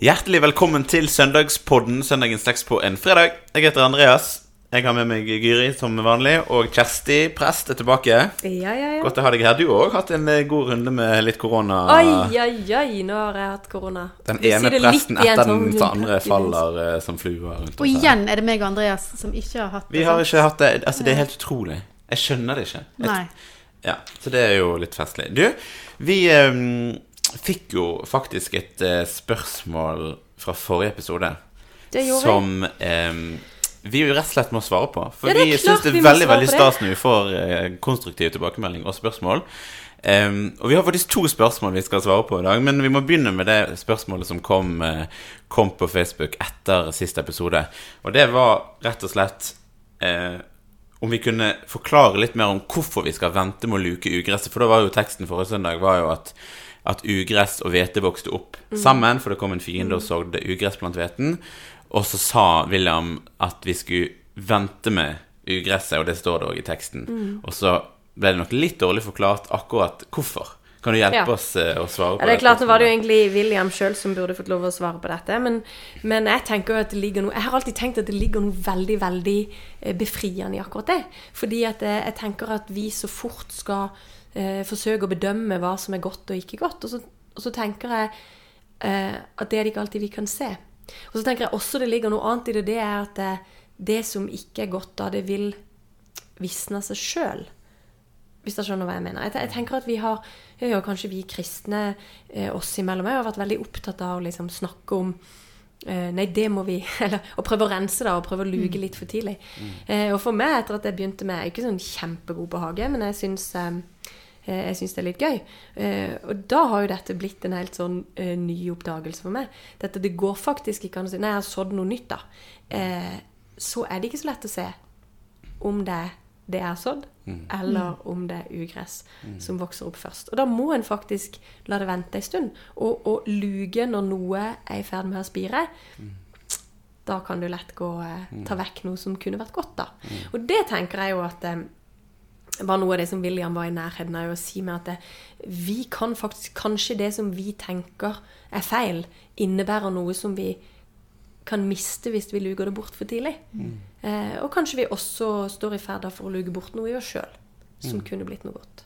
Hjertelig velkommen til søndagspodden Søndagens tekst på en fredag. Jeg heter Andreas. Jeg har med meg Gyri som vanlig, og Kjersti prest er tilbake. Ja, ja, ja. Godt å ha deg her. Du har òg hatt en eh, god runde med litt korona. Oi, oi, oi, nå har jeg hatt korona. Den Du ene presten etter den den andre faller uh, som fluer rundt oss. Og igjen er det meg og Andreas som ikke har hatt det. Vi har ikke hatt det. Altså, det er helt utrolig. Jeg skjønner det ikke. Jeg- Nei. Ja, så det er jo litt festlig. Du, vi eh, fikk jo faktisk et eh, spørsmål fra forrige episode Det gjorde som eh, vi jo rett og slett må svare på. For Ja, det er vi klart syns det vi er må veldig svare veldig på det. stas når vi får eh, konstruktiv tilbakemelding og spørsmål. Em, og vi har faktisk to spørsmål vi skal svare på i dag, men vi må begynne med det spørsmålet som kom, eh, kom på Facebook etter siste episode. Og det var rett og slett eh, om vi kunne forklare litt mer om hvorfor vi skal vente med å luke ugresset. For da var jo teksten forrige søndag var jo at, at ugress og hvete vokste opp sammen, for det kom en fiende og sådde ugress blant hveten. Og så sa William at vi skulle vente med ugresset, og det står det òg i teksten. Og så ble det nok litt dårlig forklart akkurat hvorfor. Kan du hjelpe Ja. oss eh, å svare på Ja, det er klart, nå var det jo egentlig William sjøl som burde fått lov å svare på dette. Men, men jeg tenker jo at det ligger noe Jeg har alltid tenkt at det ligger noe veldig, veldig eh, befriende i akkurat det. Fordi at eh, jeg tenker at vi så fort skal eh, forsøke å bedømme hva som er godt og ikke godt. Og så, og så tenker jeg eh, at det er det ikke alltid vi kan se. Og så tenker jeg også det ligger noe annet i det. Det er at det, det som ikke er godt da, det vil visne seg sjøl. Hvis dere skjønner hva jeg mener. Jeg, tenker at vi har, ja, kanskje vi kristne eh, oss imellom, har vært veldig opptatt av å liksom snakke om eh, Nei, det må vi Eller å prøve å rense det, og prøve å luke litt for tidlig. Eh, og for meg, etter at jeg begynte med Jeg er ikke sånn kjempegod på hage, men jeg syns eh, eh, jeg syns det er litt gøy. Eh, og da har jo dette blitt en helt sånn eh, ny oppdagelse for meg. Dette, det går faktisk ikke an å si Nei, jeg har sådd noe nytt, da, eh, så er det ikke så lett å se om det er det jeg har sådd, eller om det er ugress som vokser opp først. Og da må en faktisk la det vente en stund. Og, og luke når noe er i ferd med å spire. Da kan du lett gå eh, ta vekk noe som kunne vært godt, da. Og det tenker jeg jo at eh, var noe av det som William var i nærheten av å si med at det, vi kan faktisk Kanskje det som vi tenker er feil, innebærer noe som vi kan miste hvis vi luker det bort for tidlig. Eh, og kanskje vi også står i ferd for å luke bort noe i oss sjøl som kunne blitt noe godt.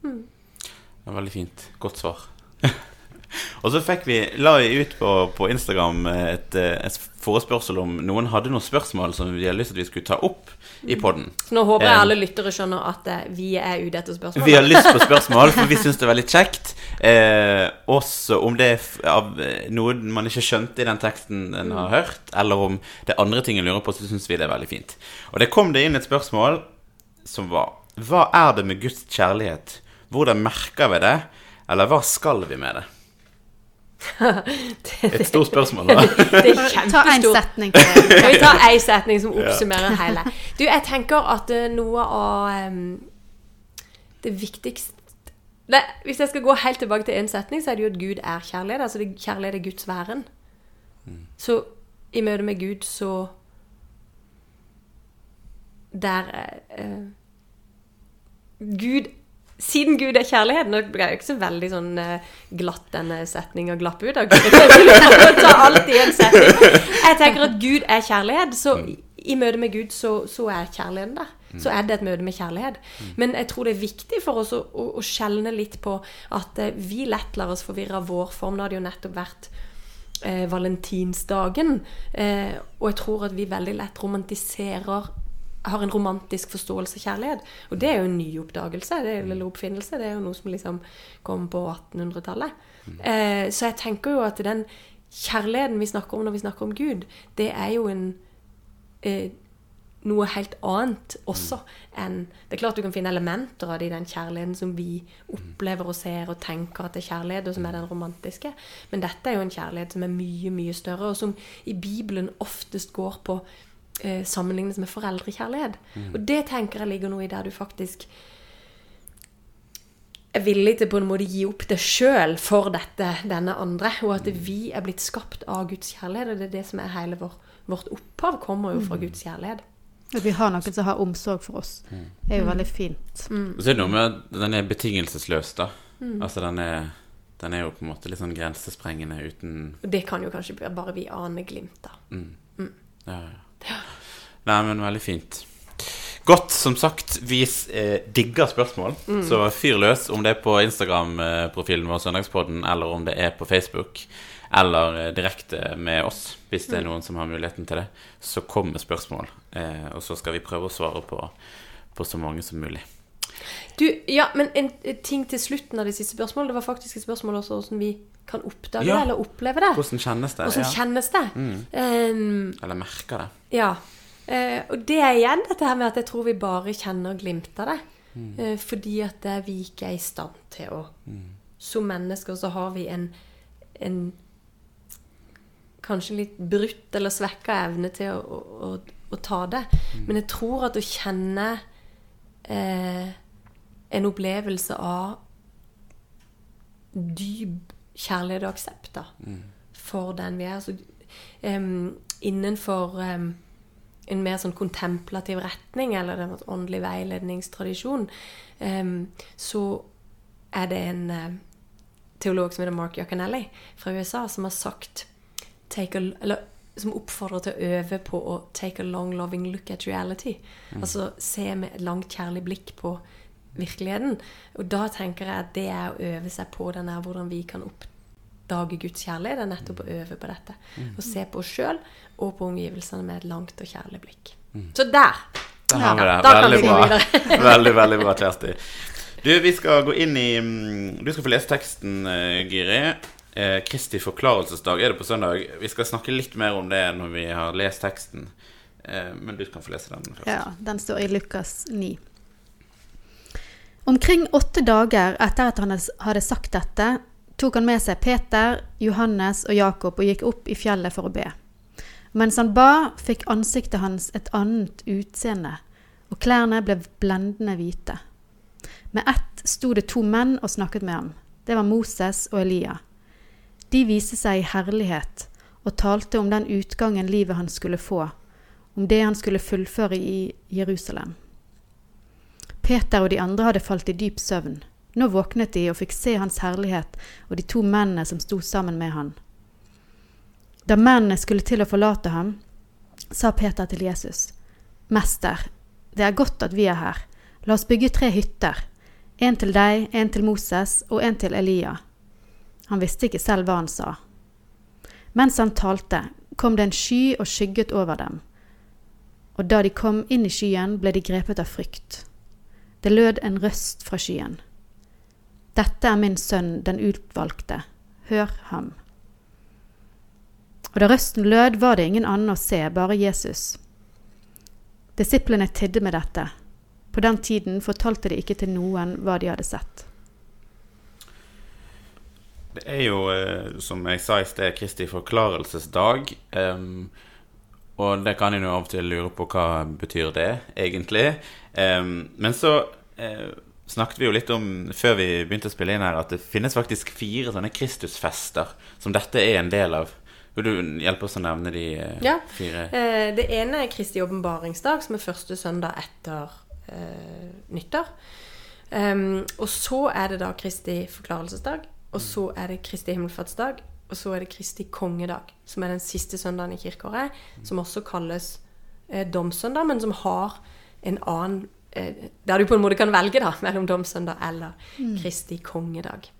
Det var veldig fint. Godt svar. og så fikk vi, la vi ut på, på Instagram et, eh, et forespørsel om noen hadde noen spørsmål som vi hadde lyst til at vi skulle ta opp i podden. Så nå håper jeg Eh, alle lyttere skjønner at eh, vi er ute etter spørsmål. Vi har lyst på spørsmål, for vi syns det er veldig kjekt. Eh, også om det er av noe man ikke skjønte i den teksten en har hørt, eller om det er andre ting en lurer på, så syns vi det er veldig fint. Og det kom det inn et spørsmål som var Hva er det med Guds kjærlighet? Hvordan merker vi det? Eller hva skal vi med det? Et stort spørsmål, da. Det er Ta en setning Kan vi ta én setning som oppsummerer hele? Du, jeg tenker at eh, noe av um, det viktigste Nei, Hvis jeg skal gå helt tilbake til én setning, så er det jo at Gud er kjærlighet. Altså det, kjærlighet er Guds væren. Så i møte med Gud, så Der uh, Gud siden Gud er kjærlighet Nå ble jeg ikke så veldig sånn eh, glatt denne setninga glapp ut. Jeg vil ta alt i en setning. Jeg tenker at Gud er kjærlighet, så i- i møte med Gud så, så er kjærligheten der. Så er det et møte med kjærlighet. Men jeg tror det er viktig for oss å, å, å skjelne litt på at eh, vi lett lar oss forvirre av vår form. Det hadde jo nettopp vært eh, valentinsdagen. Eh, og jeg tror at vi veldig lett romantiserer har en romantisk forståelse av kjærlighet. Og det er jo en ny oppdagelse, det er en oppfinnelse. Det er jo noe som liksom kom på 1800-tallet. Eh, så jeg tenker jo at den kjærligheten vi snakker om når vi snakker om Gud, det er jo en eh, noe helt annet også enn Det er klart du kan finne elementer av det i den kjærligheten som vi opplever og ser og tenker at det er kjærlighet, og som er den romantiske. Men dette er jo en kjærlighet som er mye, mye større, og som i Bibelen oftest går på eh, sammenlignes med foreldrekjærlighet. Og det tenker jeg ligger noe i der du faktisk er villig til på en måte gi opp det sjøl for dette, denne andre, og at vi er blitt skapt av Guds kjærlighet. Og det er det som er hele vår, vårt opphav, kommer jo fra Guds kjærlighet. At vi har noen som har omsorg for oss, Det er jo veldig fint. Og så er det noe med at den er betingelsesløs, da. Altså den er Den er jo på en måte litt sånn grensesprengende uten Og det kan jo kanskje bare vi aner glimt av. Ja, ja. Nei, men veldig fint. Godt. Som sagt, vi eh, digger spørsmål, så fyr løs. Om det er på Instagram-profilen vår, Søndagspodden, eller om det er på Facebook, eller eh, direkte med oss, hvis det er noen som har muligheten til det, så kommer spørsmål. Eh, og så skal vi prøve å svare på, på så mange som mulig. Du, ja, men en, ting til slutten av det siste spørsmålet. Det var faktisk et spørsmål også hvordan vi kan oppdage Ja. det, eller oppleve det. Hvordan kjennes det? Hvordan Ja. kjennes det? Um, Eller merker det? ja. Eh, og det er igjen dette her med at jeg tror vi bare kjenner glimt av det. Eh, fordi at eh, vi ikke er i stand til å Som mennesker så har vi en, en kanskje litt brutt eller svekka evne til å, å, å, å ta det. Men jeg tror at å kjenne eh, en opplevelse av dyp kjærlighet og aksept da, for den vi er. altså, um, innenfor em, en mer sånn kontemplativ retning, eller en åndelig veiledningstradisjon, em, så er det en eh, teolog som heter Mark Yaconelli fra USA, som har sagt take a, eller, som oppfordrer til å øve på å take a long loving look at reality. Altså se med et langt kjærlig blikk på virkeligheten. Og da tenker jeg at det er å øve seg på den her, hvordan vi kan oppdage Guds kjærlighet. Er nettopp å øve på dette. Å se på oss sjøl og på omgivelsene med et langt og kjærlig blikk. Så der! Da har vi det. kan Veldig bra. veldig, veldig bra, Kjersti. Du, vi skal gå inn i mm, Du skal få lese teksten, Giri. Eh, Kristi forklarelsesdag er det på søndag. Vi skal snakke litt mer om det når vi har lest teksten. Eh, men du kan få lese den først. Ja, den står i Lukas 9. Omkring åtte dager etter at han hadde sagt dette, tok han med seg Peter, Johannes og Jakob og gikk opp i fjellet for å be. Mens han ba, fikk ansiktet hans et annet utseende, og klærne ble blendende hvite. Med ett sto det to menn og snakket med ham. Det var Moses og Elia. De viste seg i herlighet og talte om den utgangen livet han skulle få, om det han skulle fullføre i Jerusalem. Peter og de andre hadde falt i dyp søvn. Nå våknet de og fikk se hans herlighet og de to mennene som sto sammen med han. Da mennene skulle til å forlate ham, sa Peter til Jesus, Mester, det er godt at vi er her. La oss bygge tre hytter, en til deg, en til Moses og en til Elia. Han visste ikke selv hva han sa. Mens han talte, kom det en sky og skygget over dem. Og da de kom inn i skyen, ble de grepet av frykt. Det lød en røst fra skyen. Dette er min sønn, den utvalgte. Hør ham. Og da røsten lød, var det ingen annen å se, bare Jesus. Disiplene tidde med dette. På den tiden fortalte de ikke til noen hva de hadde sett. Det er jo, eh, som jeg sa i sted, Kristi forklarelsesdag. Um, og det kan en jo av og til lure på hva betyr det egentlig. Um, men så eh, snakket vi jo litt om før vi begynte å spille inn her, at det finnes faktisk fire sånne Kristusfester som dette er en del av. Vil du hjelpe oss å nevne de eh, Ja. fire? Eh, det ene er Kristi åpenbaringsdag, som er første søndag etter eh, nyttår. Um, og så er det da Kristi forklarelsesdag. Og så er det Kristi himmelfartsdag. Og så er det Kristi kongedag, som er den siste søndagen i kirkeåret. Som også kalles eh, domssøndag, men som har en annen Der du på en måte kan velge da, mellom domssøndag eller Kristi kongedag.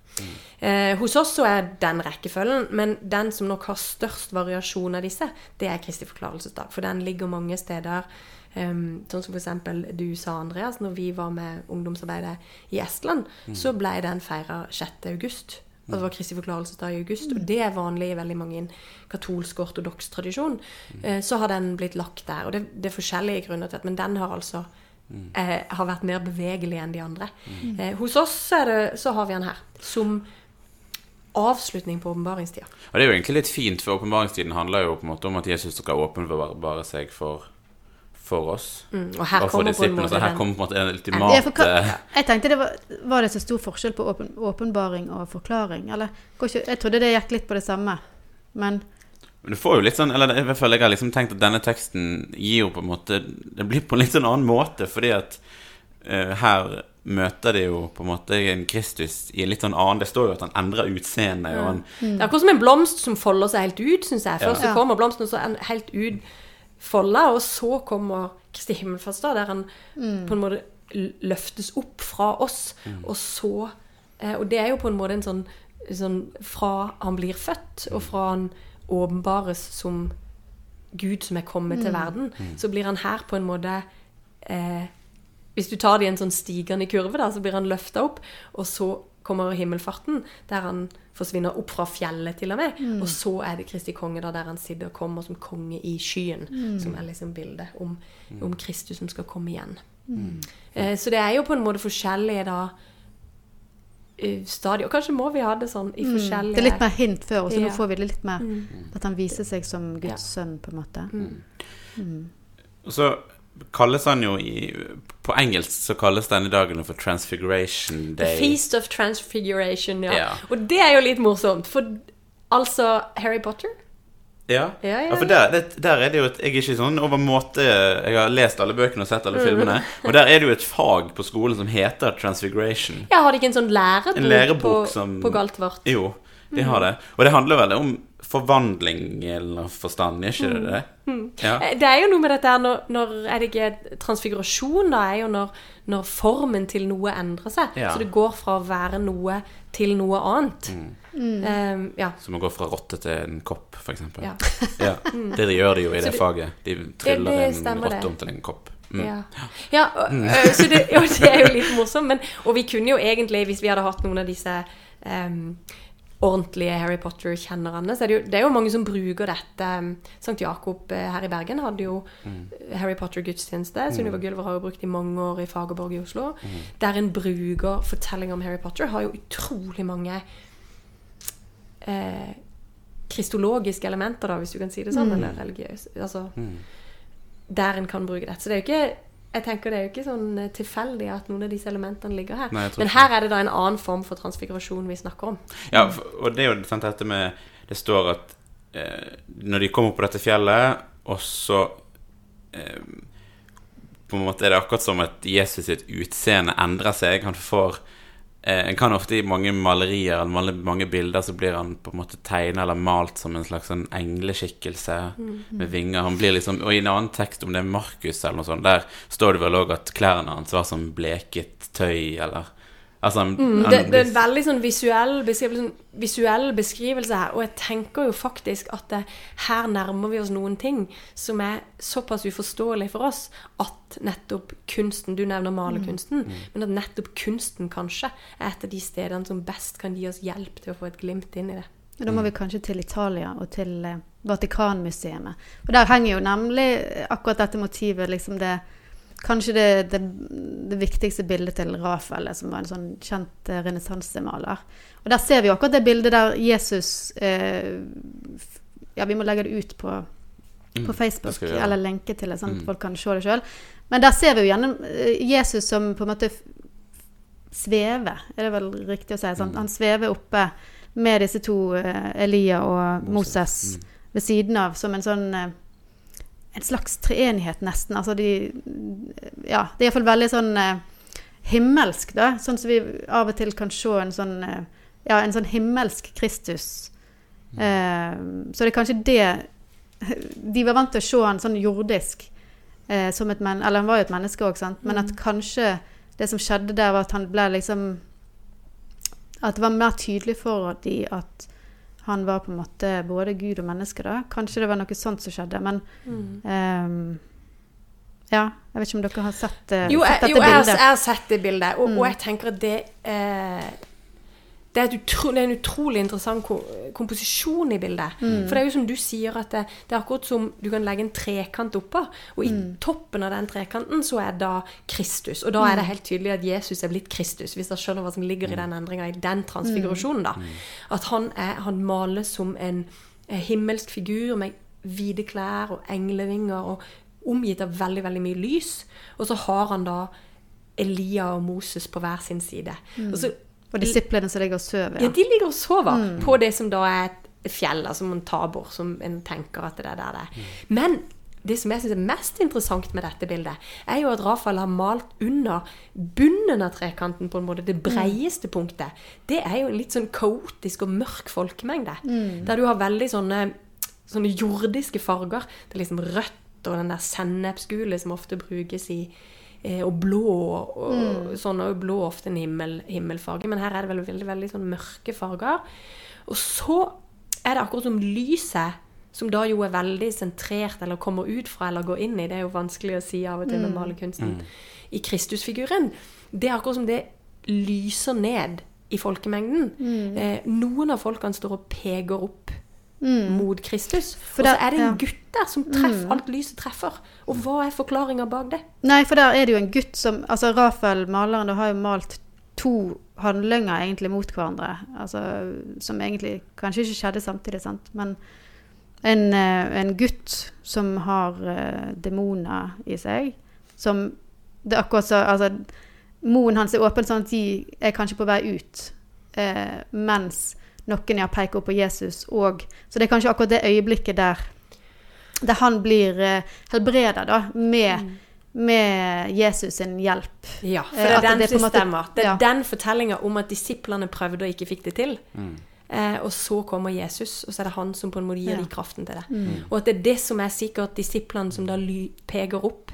Eh, hos oss så er den rekkefølgen, men den som nok har størst variasjon av disse, det er Kristi forklarelsesdag. For den ligger mange steder. Um, sånn som f.eks. du sa, Andreas, når vi var med ungdomsarbeidet i Estland, så ble den feira 6. august. Og det var Kristi forklarelsesdag i august, og det er vanlig i veldig mange katolsk ortodoks tradisjon. Eh, så har den blitt lagt der. Og det, det er forskjellige grunner til at men den har altså eh, har vært mer bevegelig enn de andre. Eh, hos oss så, er det, så har vi den her som avslutning på åpenbaringstida. Og det er jo egentlig litt fint, for åpenbaringstiden handler jo på en måte om at Jesus skal åpenbare seg for, for oss. Mm, og her og for disiplene. Så her kommer på en måte en Ja, hva, eh, jeg tenkte det var, var det så stor forskjell på åpen, åpenbaring og forklaring? Eller, jeg trodde det gikk litt på det samme. Men Men du får jo litt sånn Eller i hvert fall jeg har liksom tenkt at denne teksten gir jo på en måte Det blir på en litt sånn annen måte, fordi at uh, her møter de jo på en måte en Kristus i en litt sånn annen Det står jo at han endrer utseende. Og han, Det er akkurat som en blomst som folder seg helt ut, syns jeg. Først Ja. så kommer blomsten, og så er den helt ut folda, og så kommer Kristi himmelfartsdag, der han på en måte løftes opp fra oss, og så eh, Og det er jo på en måte en sånn, sånn Fra han blir født, og fra han åpenbares som Gud som er kommet til verden, så blir han her på en måte eh, Hvis du tar det i en sånn stigende kurve, da, så blir han løfta opp, og så kommer himmelfarten, der han forsvinner opp fra fjellet, til og med. Og så er det Kristi konge, da, der han sitter og kommer som konge i skyen. Som er liksom bildet om, om Kristus som skal komme igjen. Eh, så det er jo på en måte forskjellige da stadier. Og kanskje må vi ha det sånn i forskjellige Det er litt mer hint før, og så Ja. nå får vi det litt mer At han viser seg som Guds sønn, på en måte. og så kalles han jo i På engelsk så kalles denne dagen for Transfiguration Day. The Feast of Transfiguration, ja. Ja. Og det er jo litt morsomt, for altså Harry Potter Ja, Ja, ja, ja for der, det, der er det jo et Jeg er ikke sånn overmåte Jeg har lest alle bøkene og sett alle filmene. Og der er det jo et fag på skolen som heter Transfiguration. Ja, har de ikke en sånn lærebok, En lærebok på, som- på Galtvort? Jo, de har det. Og det handler vel om forvandling eller forstand, er ikke det det? Ja. Eh, Det er jo noe med dette her når, når Er det ikke transfigurasjon, da? Er jo når, når formen til noe endrer seg. Ja. Så det går fra å være noe til noe annet. Mm. Um, ja. Som å gå fra rotte til en kopp, f.eks. Ja. Ja. Det de gjør de jo i det det- faget. De tryller det en stemmer rotte om til en kopp. Mm. Ja, ja og, så det, og det er jo litt morsomt. Men, og vi kunne jo egentlig, hvis vi hadde hatt noen av disse em, ordentlige Harry Potter-kjennerne, så er det, jo, det er jo mange som bruker dette. Sankt Jakob eh, her i Bergen hadde jo Harry Potter-gudstjeneste. Sunniva Gylver har jo brukt i mange år i Fagerborg i Oslo. Der en bruker fortellinger om Harry Potter, har jo utrolig mange eh, kristologiske elementer, da, hvis du kan si det sånn, eller religiøse. Altså, der en kan bruke dette. Så det er jo ikke jeg tenker Det er jo ikke sånn eh, tilfeldig at noen av disse elementene ligger her. Nei, Men her er det da en annen form for transfigurasjon vi snakker om. Ja, og det er jo sant, dette med Det står at eh, når de kommer på dette fjellet, og så eh, På en måte er det akkurat som at Jesus sitt utseende endrer seg. Han får En kan ofte i mange malerier eller mange, bilder så blir han på en måte tegna eller malt som en slags sånn engleskikkelse med vinger. Han blir liksom, Og i en annen tekst, om det er Markus eller noe sånt, der står det vel òg at klærne hans var som bleket tøy, eller Altså, han, han Mm, Det, det er en veldig sånn visuell beskrivelse, sånn visuell beskrivelse her. Og jeg tenker jo faktisk at det, her nærmer vi oss noen ting som er såpass uforståelig for oss at nettopp kunsten Du nevner malerkunsten, men at nettopp kunsten kanskje er et av de stedene som best kan gi oss hjelp til å få et glimt inn i det. Da må vi kanskje til Italia og til eh, Vatikanmuseet. Og der henger jo nemlig akkurat dette motivet liksom det Kanskje det, det, det viktigste bildet til Rafael, som var en sånn kjent eh, renessansemaler. Og der ser vi akkurat det bildet der Jesus eh, Ja, vi må legge det ut på, på Facebook, mm, eller lenke til det, sånn at Mm. folk kan se det sjøl. Men der ser vi jo gjennom eh, Jesus som på en måte svever, er det vel riktig å si. Sant? Mm. Han svever oppe med disse to, eh, Elia og Moses, Mm. ved siden av, som en sånn En slags treenighet, nesten. Altså de Ja, det er iallfall veldig sånn eh, himmelsk, da. Sånn som vi av og til kan se en sånn eh, Ja, en sånn himmelsk Kristus. Eh, så det er kanskje det De var vant til å se han sånn jordisk eh, som et men Eller han var jo et menneske òg, sant. Men at kanskje det som skjedde der, var at han ble liksom At det var mer tydelig for de at han var på en måte både Gud og menneske, da. Kanskje det var noe sånt som skjedde, men ehm, Ja, jeg vet ikke om dere har sett, eh, Jo, sett dette jo, jeg, har, jeg, jeg har sett det bildet, og, Mm. og jeg tenker at det eh, det er, utro, det er en utrolig interessant ko komposisjon i bildet. Mm. For det er jo som du sier, at det, det er akkurat som du kan legge en trekant oppå, og i Mm. toppen av den trekanten så er da Kristus. Og da er det helt tydelig at Jesus er blitt Kristus, hvis dere skjønner hva som ligger i den endringa, i den transfigurasjonen, da. At han, er, han males som en himmelsk figur med hvite klær og englevinger og omgitt av veldig, veldig mye lys. Og så har han da Elia og Moses på hver sin side. Og så Og disiplene som ligger og sover. ja, de ligger og sover på det som da er et fjell, altså en tabor, som en tenker at det er der det er. Men det som jeg syns er mest interessant med dette bildet, er jo at Rafael har malt under bunnen av trekanten, på en måte, det breieste punktet. Det er jo en litt sånn kaotisk og mørk folkemengde. Der du har veldig sånne, sånne jordiske farger. Det er liksom rødt og den der sennepsgule som ofte brukes i og blå og sånn, jo blå er ofte en himmel, himmelfarge, men her er det vel veldig, veldig sånn mørke farger. Og så er det akkurat som lyset, som da jo er veldig sentrert, eller kommer ut fra, eller går inn i, det er jo vanskelig å si av og til med malerkunsten, i Kristusfiguren. Det er akkurat som det lyser ned i folkemengden. Eh, noen av folkene står og peker opp mot Kristus. Og så er det en ja. gutt der som treffer, alt lyset treffer. Og hva er forklaringa bak det? Nei, for der er det jo en gutt som Altså Rafael, maleren, har jo malt to handlinger egentlig mot hverandre. Altså som egentlig kanskje ikke skjedde samtidig, sant. Men en, eh, en gutt som har uh, demoner i seg, som Det er akkurat så Altså, moen hans er åpen sånn at de er kanskje på vei ut, eh, mens noen ja peker opp på Jesus òg. Så det er kanskje akkurat det øyeblikket der der han blir eh, helbreda, da, med, med Jesus sin hjelp. Ja, for Eh, det er at den det er som måte- stemmer. Det er ja. den fortellinga om at disiplene prøvde og ikke fikk det til. Eh, og så kommer Jesus, og så er det han som på en måte gir Ja. de kraften til det. Og at det er det som er sikkert disiplene som da ly peker opp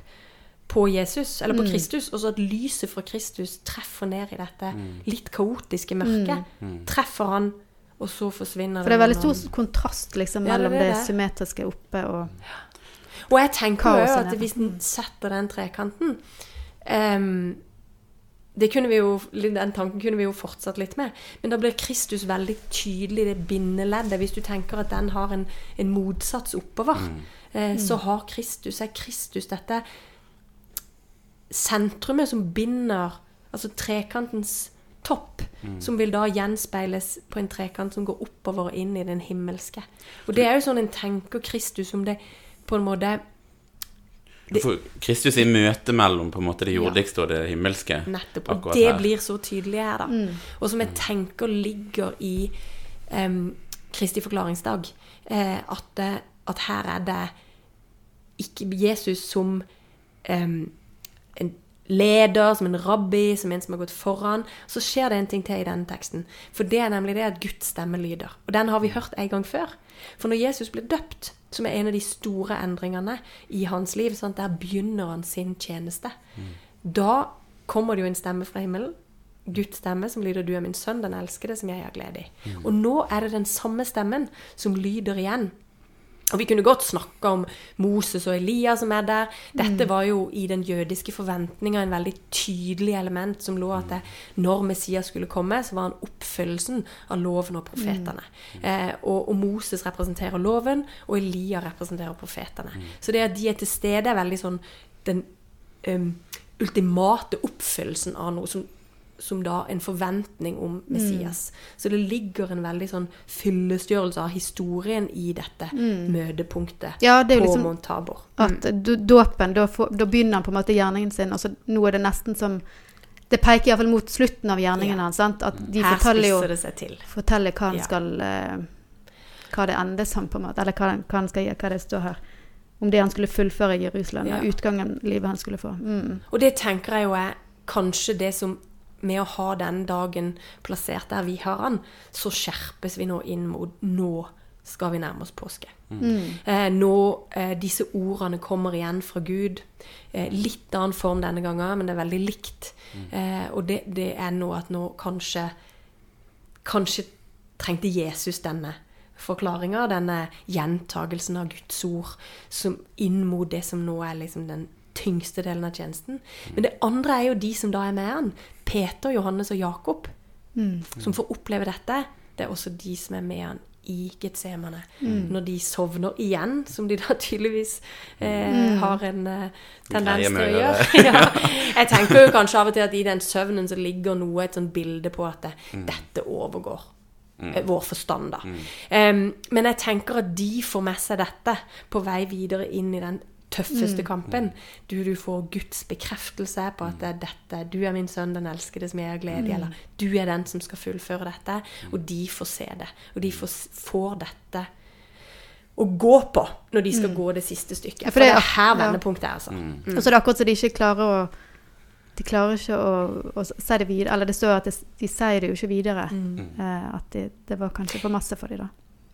på Jesus, eller på Kristus, og så at lyset fra Kristus treffer ned i dette litt kaotiske mørket. Treffer han, og så forsvinner det For det er veldig stor kontrast liksom, Ja, det mellom det, det. symmetriske oppe og Og jeg tenker jo at hvis en setter den trekanten um, det kunne vi jo, Den tanken kunne vi jo fortsatt litt med. Men da blir Kristus veldig tydelig, det bindeleddet. Hvis du tenker at den har en, en motsats oppover, eh, så har Kristus er Kristus dette sentrumet som binder Altså trekantens topp, som vil da gjenspeiles på en trekant som går oppover og inn i den himmelske. Og det er jo sånn en tenker Kristus som det på en måte det, får Kristus i møte mellom på en måte det jordigste og det himmelske. Nettopp. Og det her. blir så tydelig her, da. Og som jeg tenker ligger i um, Kristi forklaringsdag. Eh, at, det- at her er det ikke Jesus som um, en leder, som en rabbi, som en som har gått foran. Så skjer det en ting til i denne teksten. For det er nemlig det at Guds stemme lyder. Og den har vi hørt en gang før. For når Jesus ble døpt, som er en av de store endringene i hans liv, sant? der begynner han sin tjeneste. Da kommer det jo en stemme fra himmelen. Guds stemme som lyder 'Du er min sønn, den elskede, som jeg har glede i'. Og nå er det den samme stemmen som lyder igjen. Og Vi kunne godt snakke om Moses og Elia som er der. Dette var jo i den jødiske forventninga en veldig tydelig element som lå at det, når Messias skulle komme, så var han oppfyllelsen av loven og profetene. Eh, og, og Moses representerer loven, og Elia representerer profetene. Så det at de er til stede, er veldig sånn den um, ultimate oppfyllelsen av noe som som da en forventning om Messias. Så det ligger en veldig sånn fyllestgjørelse av historien i dette møtepunktet Ja, det er jo på liksom Mount Tabor. at dåpen, da, da begynner han på en måte gjerningen sin. og så nå er det nesten som Det peker iallfall mot slutten av gjerningen Ja. hans. At de Her forteller jo forteller hva han Ja. skal eh, Hva det ender som, på en måte. Eller hva, hva han skal gjøre, hva det står her. Om det han skulle fullføre i Jerusalem. Ja. Utgangen livet han skulle få. Mm. Og det tenker jeg jo er kanskje det som Med å ha den dagen plassert der vi har den, så skjerpes vi nå inn mot Nå skal vi nærme oss påske. Eh, nå eh, Disse ordene kommer igjen fra Gud. Eh, litt annen form denne gangen, men det er veldig likt. Mm. og det, det er nå at nå kanskje Kanskje trengte Jesus denne forklaringa, denne gjentagelsen av Guds ord, som inn mot det som nå er liksom den tyngste delen av tjenesten. Men det andre er jo de som da er med han. Peter, Johannes og Jakob. Som får oppleve dette. Det er også de som er med han i Getsemane. Når de sovner igjen, som de da tydeligvis eh, har en eh, tendens til å gjøre. ja. Jeg tenker jo kanskje av og til at i den søvnen så ligger noe, et sånt bilde på at det, dette overgår Mm. vår forstand. da. Um, men jeg tenker at de får med seg dette på vei videre inn i den tøffeste kampen. Du, du får Guds bekreftelse på at det er dette. Du er min sønn, den elskede som jeg har glede i. Eller du er den som skal fullføre dette. Og de får se det. Og de får, får dette å gå på når de skal gå det siste stykket. Ja, for, for det det er- er her vendepunktet er, altså. Mm. Og så er det akkurat så de ikke klarer å De klarer ikke å, å si det videre. Eller det står at de, de sier det jo ikke videre. Eh, at det, det var kanskje for masse for dem, da.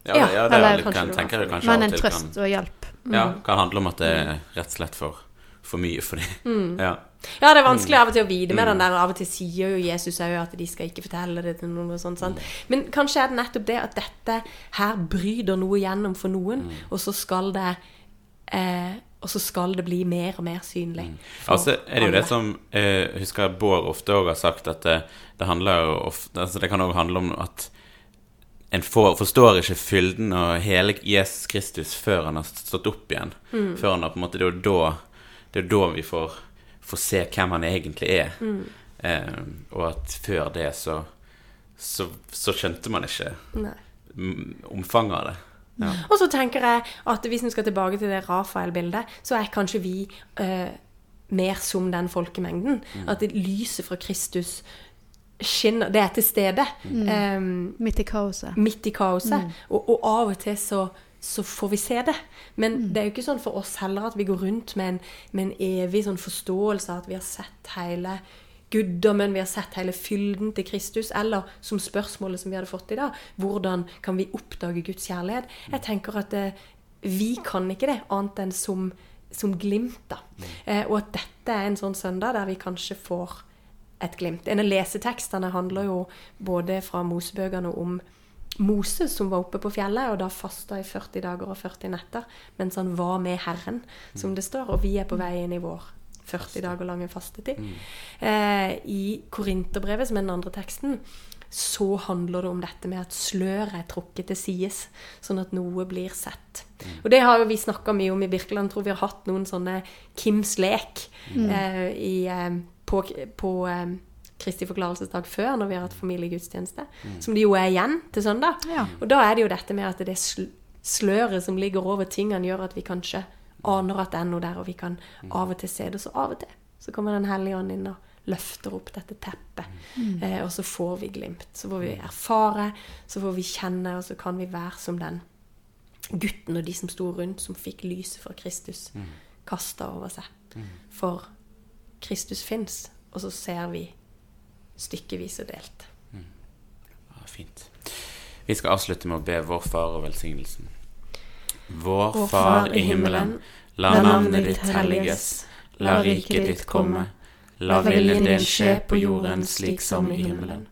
Ja, Ja, ja, det eller er litt, kanskje kan, det tenker jeg kanskje Men en trøst og hjelp. Kan, ja, kan handle om at det er rett og slett for, for mye for dem. Ja. Ja, det er vanskelig av og til å vite med den der. Av og til sier jo Jesus òg at de skal ikke fortelle det til noen. og sånt, sant? Men kanskje er det nettopp det at dette her bryter noe gjennom for noen, og så skal det eh, Og så skal det bli mer og mer synlig. for Altså er det jo det som eh, husker Bård ofte òg har sagt, at det, det handler ofte altså Det kan òg handle om at en får, forstår ikke fylden og hele Jesus Kristus før han har stått opp igjen. Før han har på en måte Det er da, det er da vi får, får se hvem han egentlig er. Eh, og at før det så, så, så skjønte man ikke Nei. mm, omfanget av det. Ja. Og så tenker jeg at hvis vi skal tilbake til det Rafael-bildet, så er kanskje vi eh, mer som den folkemengden. At det lyset fra Kristus skinner Det er til stede. Um, Midt i kaoset. midt i kaoset. Og, og av og til så, så får vi se det. Men det er jo ikke sånn for oss heller at vi går rundt med en, med en evig sånn forståelse av at vi har sett hele guddommen, vi har sett hele fylden til Kristus, eller som spørsmålet som vi hadde fått i dag, hvordan kan vi oppdage Guds kjærlighet? Jeg tenker at eh, vi kan ikke det, annet enn som, som glimt, da. Eh, og at dette er en sånn søndag der vi kanskje får et glimt. En av lesetekstene handler jo både fra Mosebøkene om Moses som var oppe på fjellet og da fasta i 40 dager og 40 netter mens han var med Herren, som det står. Og vi er på vei inn i vår 40 dager lange fastetid. Eh, I Korinterbrevet, som er den andre teksten, så handler det om dette med at sløret er trukket til sides, sånn at noe blir sett. Og det har vi snakka mye om i Birkeland. Tror vi har hatt noen sånne Kims lek eh, i, eh, på, på eh, Kristi forklarelsesdag før, når vi har hatt familiegudstjeneste. Som det jo er igjen til søndag. Ja. Og da er det jo dette med at det sløret som ligger over tingene, gjør at vi kanskje aner at det er noe der, og vi kan av og til se det. Så av og til så kommer Den hellige ånd inn og løfter opp dette teppet. Eh, og så får vi glimt. Så får vi erfare, så får vi kjenne, og så kan vi være som den gutten og de som sto rundt, som fikk lyset fra Kristus kasta over seg. For Kristus fins, og så ser vi stykkevis og delt. Ja, fint. Vi skal avslutte med å be vår Far og velsignelsen. Vår Far i himmelen. La navnet ditt helliges. La riket ditt komme. La viljen din skje på jorden slik som i himmelen.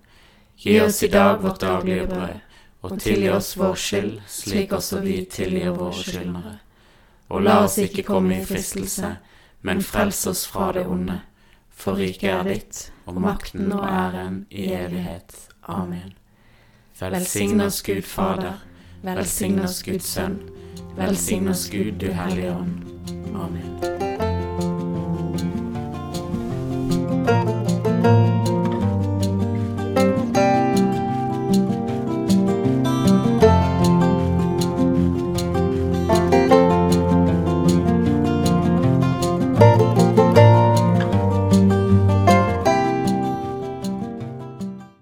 Gi oss i dag vårt daglige brød, og tilgi oss vår skyld, slik også vi tilgir våre skyldnere. Og la oss ikke komme i fristelse, men frels oss fra det onde. For riket er ditt, og makten og æren i evighet. Amen. Velsign oss Gud Fader, velsign oss Guds Sønn, velsign oss Gud du Hellige Ånd. Amen.